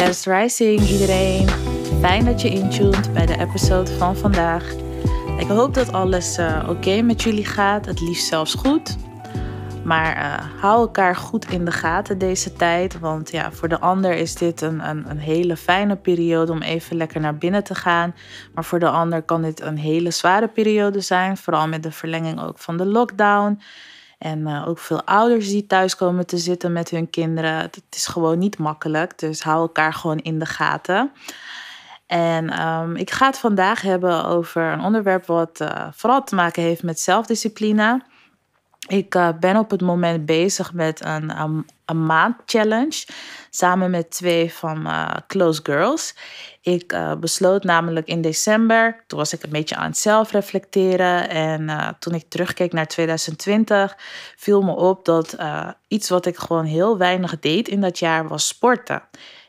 Blessed Rising iedereen. Fijn dat je intuned bij de episode van vandaag. Ik hoop dat alles uh, oké met jullie gaat, het liefst zelfs goed. Maar uh, hou elkaar goed in de gaten deze tijd. Want ja, voor de ander is dit een, een, een, hele fijne periode om even lekker naar binnen te gaan. Maar voor de ander kan dit een hele zware periode zijn. Vooral met de verlenging ook van de lockdown. En uh, ook veel ouders die thuis komen te zitten met hun kinderen. Het is gewoon niet makkelijk. Dus hou elkaar gewoon in de gaten. En um, ik ga het vandaag hebben over een onderwerp wat uh, vooral te maken heeft met zelfdiscipline. Ik uh, ben op het moment bezig met een, een, een maand challenge samen met twee van mijn close girls. Ik uh, besloot namelijk in december, toen was ik een beetje aan het zelf reflecteren. En uh, toen ik terugkeek naar 2020, viel me op dat iets wat ik gewoon heel weinig deed in dat jaar was sporten.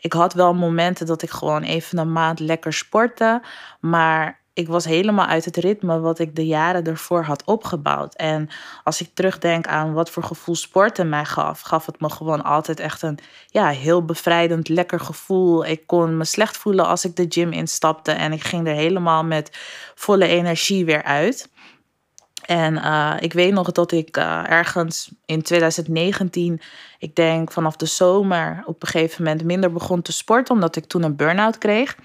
Ik had wel momenten dat ik gewoon even een maand lekker sportte, maar ik was helemaal uit het ritme wat ik de jaren ervoor had opgebouwd. En als ik terugdenk aan wat voor gevoel sporten mij gaf, gaf het me gewoon altijd echt een ja, heel bevrijdend, lekker gevoel. Ik kon me slecht voelen als ik de gym instapte en ik ging er helemaal met volle energie weer uit. En uh, ik weet nog dat ik uh, ergens in 2019, ik denk vanaf de zomer, op een gegeven moment minder begon te sporten, omdat ik toen een burn-out kreeg.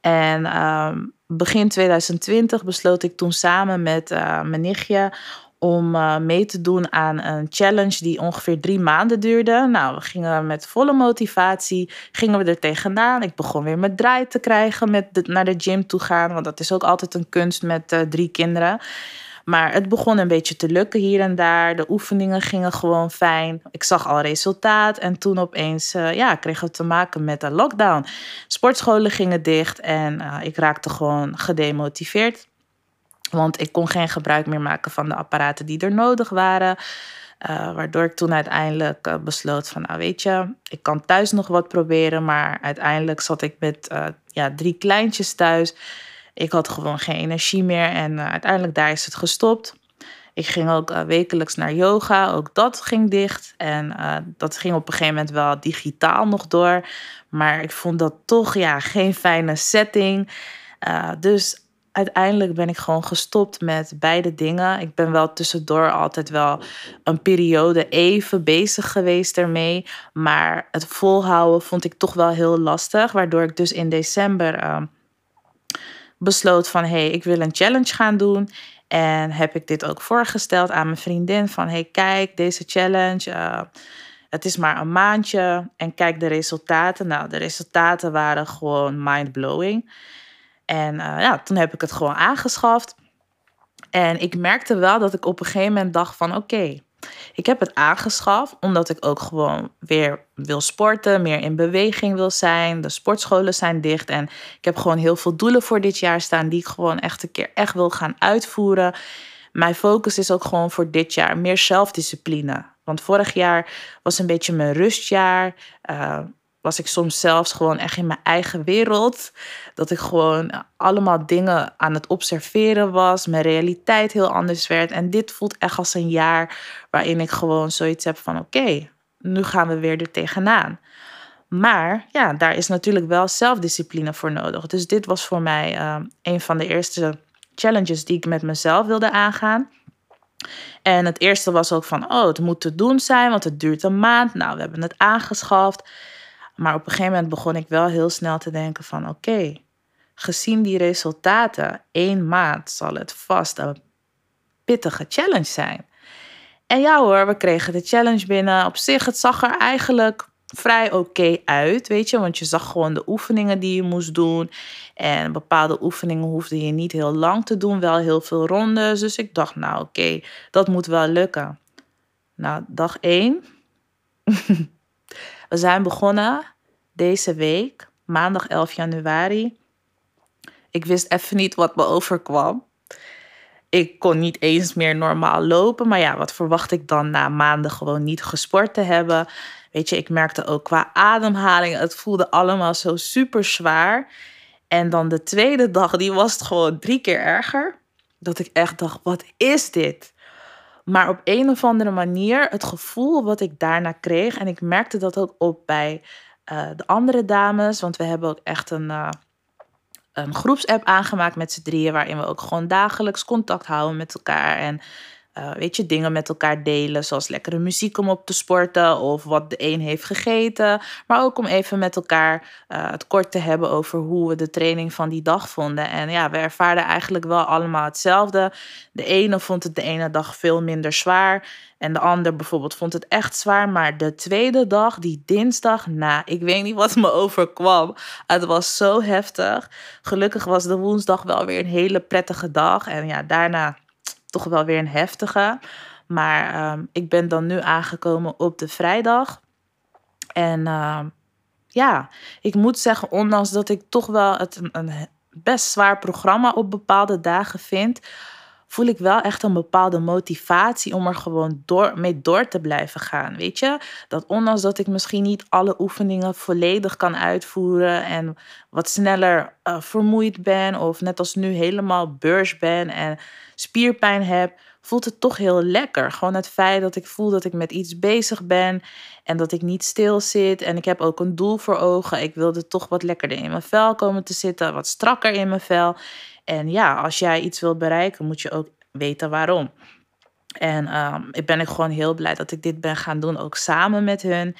En uh, begin 2020 besloot ik toen samen met uh, mijn nichtje om uh, mee te doen aan een challenge die ongeveer drie maanden duurde. Nou, we gingen met volle motivatie, gingen we er tegenaan. Ik begon weer mijn draai te krijgen met naar de gym toe gaan, want dat is ook altijd een kunst met uh, drie kinderen. Maar het begon een beetje te lukken hier en daar. De oefeningen gingen gewoon fijn. Ik zag al resultaat. En toen opeens uh, ja, kregen we te maken met een lockdown. Sportscholen gingen dicht en uh, ik raakte gewoon gedemotiveerd. Want ik kon geen gebruik meer maken van de apparaten die er nodig waren. Uh, waardoor ik toen uiteindelijk besloot van, nou weet je, ik kan thuis nog wat proberen. Maar uiteindelijk zat ik met ja, drie kleintjes thuis. Ik had gewoon geen energie meer en uh, uiteindelijk daar is het gestopt. Ik ging ook uh, wekelijks naar yoga, ook dat ging dicht. En uh, dat ging op een gegeven moment wel digitaal nog door. Maar ik vond dat toch ja, geen fijne setting. dus uiteindelijk ben ik gewoon gestopt met beide dingen. Ik ben wel tussendoor altijd wel een periode even bezig geweest ermee. Maar het volhouden vond ik toch wel heel lastig. Waardoor ik dus in december besloot van hé, hey, ik wil een challenge gaan doen. En heb ik dit ook voorgesteld aan mijn vriendin van hey, kijk, deze challenge. Uh, het is maar een maandje en kijk de resultaten. Nou, de resultaten waren gewoon mind-blowing. En uh, ja, toen heb ik het gewoon aangeschaft. En ik merkte wel dat ik op een gegeven moment dacht van oké, ik heb het aangeschaft omdat ik ook gewoon weer wil sporten, meer in beweging wil zijn. De sportscholen zijn dicht en ik heb gewoon heel veel doelen voor dit jaar staan die ik gewoon echt een keer echt wil gaan uitvoeren. Mijn focus is ook gewoon voor dit jaar meer zelfdiscipline. Want vorig jaar was een beetje mijn rustjaar. Uh, was ik soms zelfs gewoon echt in mijn eigen wereld. Dat ik gewoon allemaal dingen aan het observeren was. Mijn realiteit heel anders werd. En dit voelt echt als een jaar waarin ik gewoon zoiets heb van: oké, nu gaan we weer er tegenaan. Maar ja, daar is natuurlijk wel zelfdiscipline voor nodig. Dus dit was voor mij uh, een van de eerste challenges die ik met mezelf wilde aangaan. En het eerste was ook van, oh, het moet te doen zijn, want het duurt een maand. Nou, we hebben het aangeschaft. Maar op een gegeven moment begon ik wel heel snel te denken van oké, gezien die resultaten, één maand zal het vast een pittige challenge zijn. En ja hoor, we kregen de challenge binnen. Op zich, het zag er eigenlijk vrij oké uit, weet je. Want je zag gewoon de oefeningen die je moest doen. En bepaalde oefeningen hoefde je niet heel lang te doen, wel heel veel rondes. Dus ik dacht, nou oké, dat moet wel lukken. Nou, dag één. We zijn begonnen deze week, maandag 11 januari. Ik wist even niet wat me overkwam. Ik kon niet eens meer normaal lopen. Maar ja, wat verwacht ik dan na maanden gewoon niet gesport te hebben? Weet je, ik merkte ook qua ademhaling, het voelde allemaal zo super zwaar. En dan de tweede dag, die was het gewoon drie keer erger. Dat ik echt dacht, wat is dit? Maar op een of andere manier, het gevoel wat ik daarna kreeg, en ik merkte dat ook op bij de andere dames. Want we hebben ook echt een, een groepsapp aangemaakt met z'n drieën. Waarin we ook gewoon dagelijks contact houden met elkaar. En uh, weet je, dingen met elkaar delen, zoals lekkere muziek om op te sporten of wat de een heeft gegeten. Maar ook om even met elkaar uh, het kort te hebben over hoe we de training van die dag vonden. En ja, we ervaarden eigenlijk wel allemaal hetzelfde. De ene vond het de ene dag veel minder zwaar en de ander bijvoorbeeld vond het echt zwaar. Maar de tweede dag, die dinsdag, nou, ik weet niet wat me overkwam. Het was zo heftig. Gelukkig was de woensdag wel weer een hele prettige dag. En ja, daarna toch wel weer een heftige. Maar ehm, ik ben dan nu aangekomen op de vrijdag. En ehm, ja, ik moet zeggen, ondanks dat ik toch wel het een, een best zwaar programma op bepaalde dagen vind, voel ik wel echt een bepaalde motivatie om er gewoon door, mee door te blijven gaan. Weet je, dat ondanks dat ik misschien niet alle oefeningen volledig kan uitvoeren en wat sneller uh, vermoeid ben, of net als nu helemaal beurs ben en spierpijn heb, voelt het toch heel lekker. Gewoon het feit dat ik voel dat ik met iets bezig ben en dat ik niet stil zit. En ik heb ook een doel voor ogen. Ik wilde toch wat lekkerder in mijn vel komen te zitten, wat strakker in mijn vel. En ja, als jij iets wilt bereiken, moet je ook weten waarom. En um, ik ben ik gewoon heel blij dat ik dit ben gaan doen, ook samen met hun.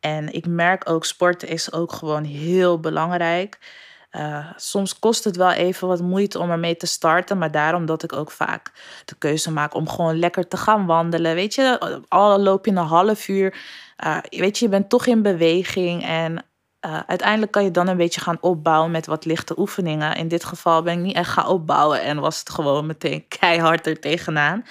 En ik merk ook, sporten is ook gewoon heel belangrijk. Uh, soms kost het wel even wat moeite om ermee te starten, maar daarom dat ik ook vaak de keuze maak om gewoon lekker te gaan wandelen. Weet je, al loop je een half uur, uh, weet je, je bent toch in beweging en uh, uiteindelijk kan je dan een beetje gaan opbouwen met wat lichte oefeningen. In dit geval ben ik niet echt gaan opbouwen en was het gewoon meteen keihard er tegenaan.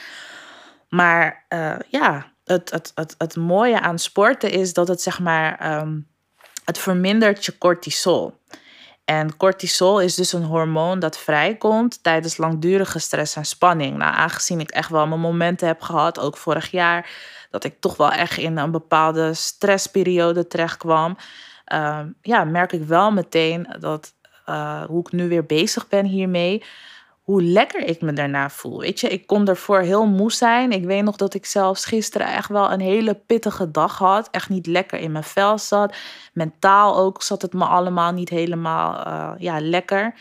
Maar uh, ja, het, het, het, het mooie aan sporten is dat het zeg maar, um, het vermindert je cortisol. En cortisol is dus een hormoon dat vrijkomt tijdens langdurige stress en spanning. Nou, aangezien ik echt wel mijn momenten heb gehad, ook vorig jaar, dat ik toch wel echt in een bepaalde stressperiode terecht kwam uh, ja, merk ik wel meteen dat uh, hoe ik nu weer bezig ben hiermee, hoe lekker ik me daarna voel. Weet je, ik kon ervoor heel moe zijn. Ik weet nog dat ik zelfs gisteren echt wel een hele pittige dag had. Echt niet lekker in mijn vel zat. Mentaal ook zat het me allemaal niet helemaal uh, ja, lekker.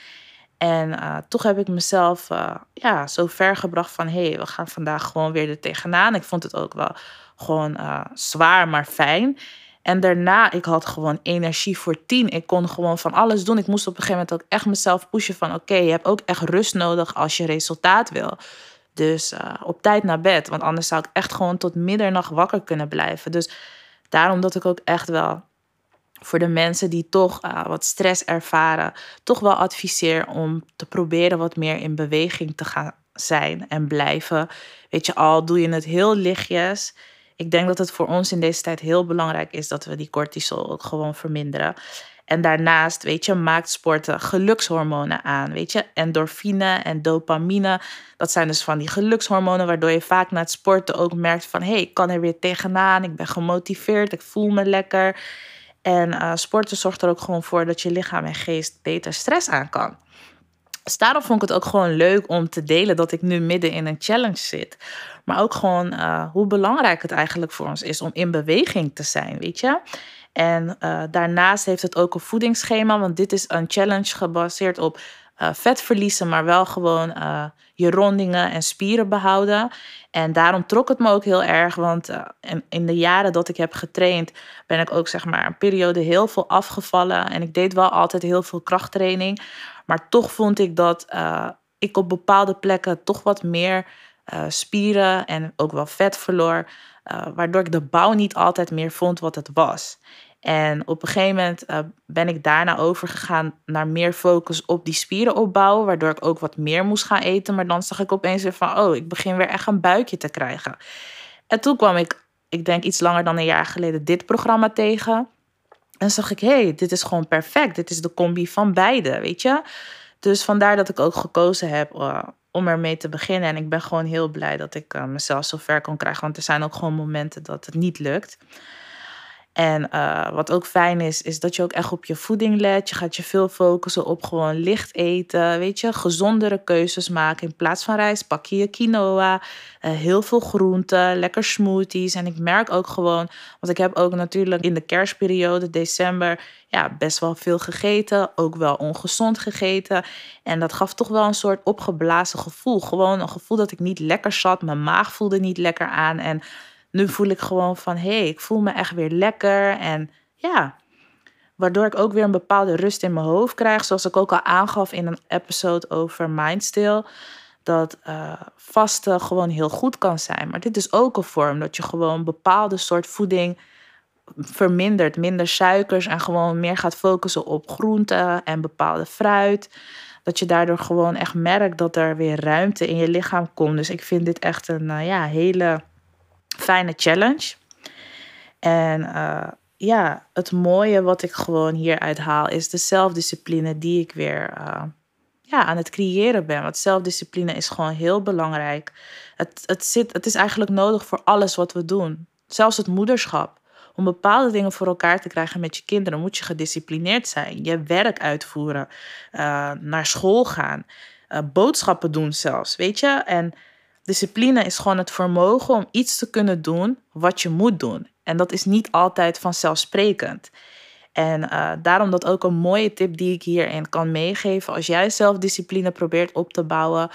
En uh, toch heb ik mezelf ja, zo ver gebracht van... hé, hey, we gaan vandaag gewoon weer er tegenaan. Ik vond het ook wel gewoon zwaar, maar fijn. En daarna, ik had gewoon energie voor tien. Ik kon gewoon van alles doen. Ik moest op een gegeven moment ook echt mezelf pushen van... oké, je hebt ook echt rust nodig als je resultaat wil. Dus uh, op tijd naar bed. Want anders zou ik echt gewoon tot middernacht wakker kunnen blijven. Dus daarom dat ik ook echt wel voor de mensen die toch uh, wat stress ervaren... toch wel adviseer om te proberen wat meer in beweging te gaan zijn en blijven. Weet je, al doe je het heel lichtjes ik denk dat het voor ons in deze tijd heel belangrijk is dat we die cortisol ook gewoon verminderen. En daarnaast, weet je, maakt sporten gelukshormonen aan. Weet je, endorfine en dopamine. Dat zijn dus van die gelukshormonen, waardoor je vaak na het sporten ook merkt van hé, hey, ik kan er weer tegenaan. Ik ben gemotiveerd, ik voel me lekker. En uh, sporten zorgt er ook gewoon voor dat je lichaam en geest beter stress aan kan. Dus daarom vond ik het ook gewoon leuk om te delen dat ik nu midden in een challenge zit. Maar ook gewoon uh, hoe belangrijk het eigenlijk voor ons is om in beweging te zijn, weet je. En uh, daarnaast heeft het ook een voedingsschema, want dit is een challenge gebaseerd op uh, vet verliezen, maar wel gewoon je rondingen en spieren behouden. En daarom trok het me ook heel erg, want in, in, de jaren dat ik heb getraind, ben ik ook zeg maar een periode heel veel afgevallen. En ik deed wel altijd heel veel krachttraining. Maar toch vond ik dat uh, ik op bepaalde plekken toch wat meer uh, spieren en ook wel vet verloor. Uh, waardoor ik de bouw niet altijd meer vond wat het was. En op een gegeven moment ben ik daarna overgegaan naar meer focus op die spieren opbouwen. Waardoor ik ook wat meer moest gaan eten. Maar dan zag ik opeens weer van, oh, ik begin weer echt een buikje te krijgen. En toen kwam ik, ik denk iets langer dan een jaar geleden, dit programma tegen. En zag ik, hé, hey, dit is gewoon perfect. Dit is de combi van beide, weet je. Dus vandaar dat ik ook gekozen heb uh, om ermee te beginnen. En ik ben gewoon heel blij dat ik mezelf zo ver kon krijgen. Want er zijn ook gewoon momenten dat het niet lukt. En uh, wat ook fijn is, is dat je ook echt op je voeding let. Je gaat je veel focussen op gewoon licht eten. Weet je, gezondere keuzes maken. In plaats van rijst pak je je quinoa. Uh, heel veel groenten, lekker smoothies. En ik merk ook gewoon, want ik heb ook natuurlijk in de kerstperiode, december, ja, best wel veel gegeten. Ook wel ongezond gegeten. En dat gaf toch wel een soort opgeblazen gevoel. Gewoon een gevoel dat ik niet lekker zat. Mijn maag voelde niet lekker aan. En nu voel ik gewoon van hé, hey, ik voel me echt weer lekker. En ja, waardoor ik ook weer een bepaalde rust in mijn hoofd krijg. Zoals ik ook al aangaf in een episode over Mindstill. Dat uh, vasten gewoon heel goed kan zijn. Maar dit is ook een vorm dat je gewoon een bepaalde soort voeding vermindert. Minder suikers en gewoon meer gaat focussen op groenten en bepaalde fruit. Dat je daardoor gewoon echt merkt dat er weer ruimte in je lichaam komt. Dus ik vind dit echt een uh, ja, hele fijne challenge. En uh, ja, het mooie wat ik gewoon hieruit haal is de zelfdiscipline die ik weer uh, ja, aan het creëren ben. Want zelfdiscipline is gewoon heel belangrijk. Het, het, zit, het is eigenlijk nodig voor alles wat we doen. Zelfs het moederschap. Om bepaalde dingen voor elkaar te krijgen met je kinderen moet je gedisciplineerd zijn. Je werk uitvoeren, uh, naar school gaan, boodschappen doen zelfs, weet je. En Discipline is gewoon het vermogen om iets te kunnen doen wat je moet doen. En dat is niet altijd vanzelfsprekend. En uh, daarom dat ook een mooie tip die ik hierin kan meegeven. Als jij zelfdiscipline probeert op te bouwen,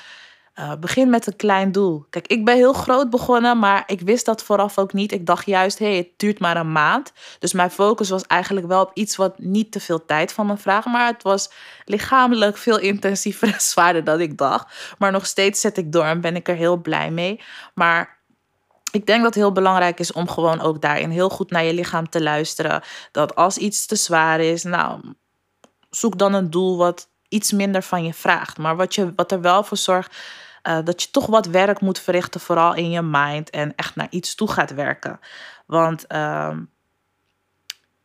uh, begin met een klein doel. Kijk, ik ben heel groot begonnen, maar ik wist dat vooraf ook niet. Ik dacht juist, hé, hey, het duurt maar een maand. Dus mijn focus was eigenlijk wel op iets wat niet te veel tijd van me vraagt. Maar het was lichamelijk veel intensiever en zwaarder dan ik dacht. Maar nog steeds zet ik door en ben ik er heel blij mee. Maar ik denk dat het heel belangrijk is om gewoon ook daarin heel goed naar je lichaam te luisteren. Dat als iets te zwaar is, nou, zoek dan een doel wat iets minder van je vraagt. Maar wat, je, wat er wel voor zorgt uh, dat je toch wat werk moet verrichten, vooral in je mind. En echt naar iets toe gaat werken. Want uh,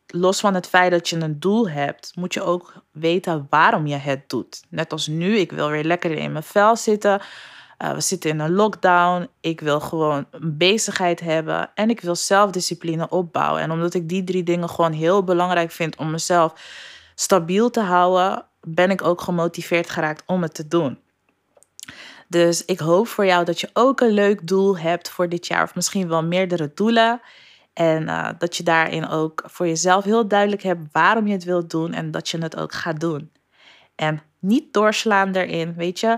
los van het feit dat je een doel hebt, moet je ook weten waarom je het doet. Net als nu, ik wil weer lekker in mijn vel zitten. Uh, we zitten in een lockdown. Ik wil gewoon een bezigheid hebben. En ik wil zelfdiscipline opbouwen. En omdat ik die drie dingen gewoon heel belangrijk vind om mezelf stabiel te houden, ben ik ook gemotiveerd geraakt om het te doen. Dus ik hoop voor jou dat je ook een leuk doel hebt voor dit jaar, of misschien wel meerdere doelen. En uh, dat je daarin ook voor jezelf heel duidelijk hebt waarom je het wilt doen en dat je het ook gaat doen. En niet doorslaan erin, weet je.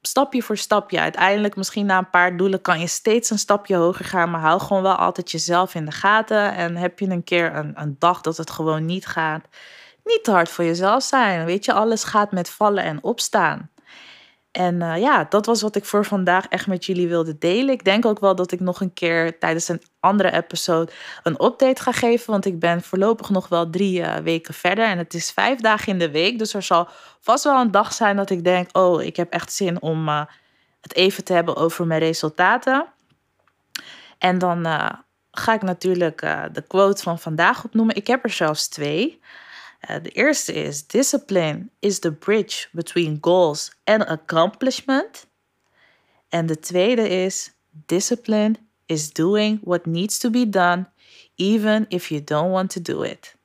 Stapje voor stapje. Uiteindelijk, misschien na een paar doelen, kan je steeds een stapje hoger gaan. Maar hou gewoon wel altijd jezelf in de gaten. En heb je een keer een, een dag dat het gewoon niet gaat, niet te hard voor jezelf zijn. Weet je, alles gaat met vallen en opstaan. En uh, ja, dat was wat ik voor vandaag echt met jullie wilde delen. Ik denk ook wel dat ik nog een keer tijdens een andere episode een update ga geven. Want ik ben voorlopig nog wel drie uh, weken verder. En het is vijf dagen in de week. Dus er zal vast wel een dag zijn dat ik denk: oh, ik heb echt zin om uh, het even te hebben over mijn resultaten. En dan ga ik natuurlijk de quote van vandaag opnoemen. Ik heb er zelfs twee. Uh, de eerste is: Discipline is the bridge between goals and accomplishment. En de tweede is: Discipline is doing what needs to be done, even if you don't want to do it.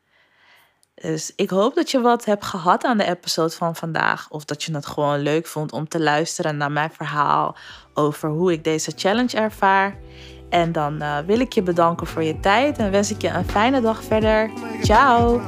Dus ik hoop dat je wat hebt gehad aan de episode van vandaag. Of dat je het gewoon leuk vond om te luisteren naar mijn verhaal over hoe ik deze challenge ervaar. En dan uh, wil ik je bedanken voor je tijd en wens ik je een fijne dag verder. Ciao!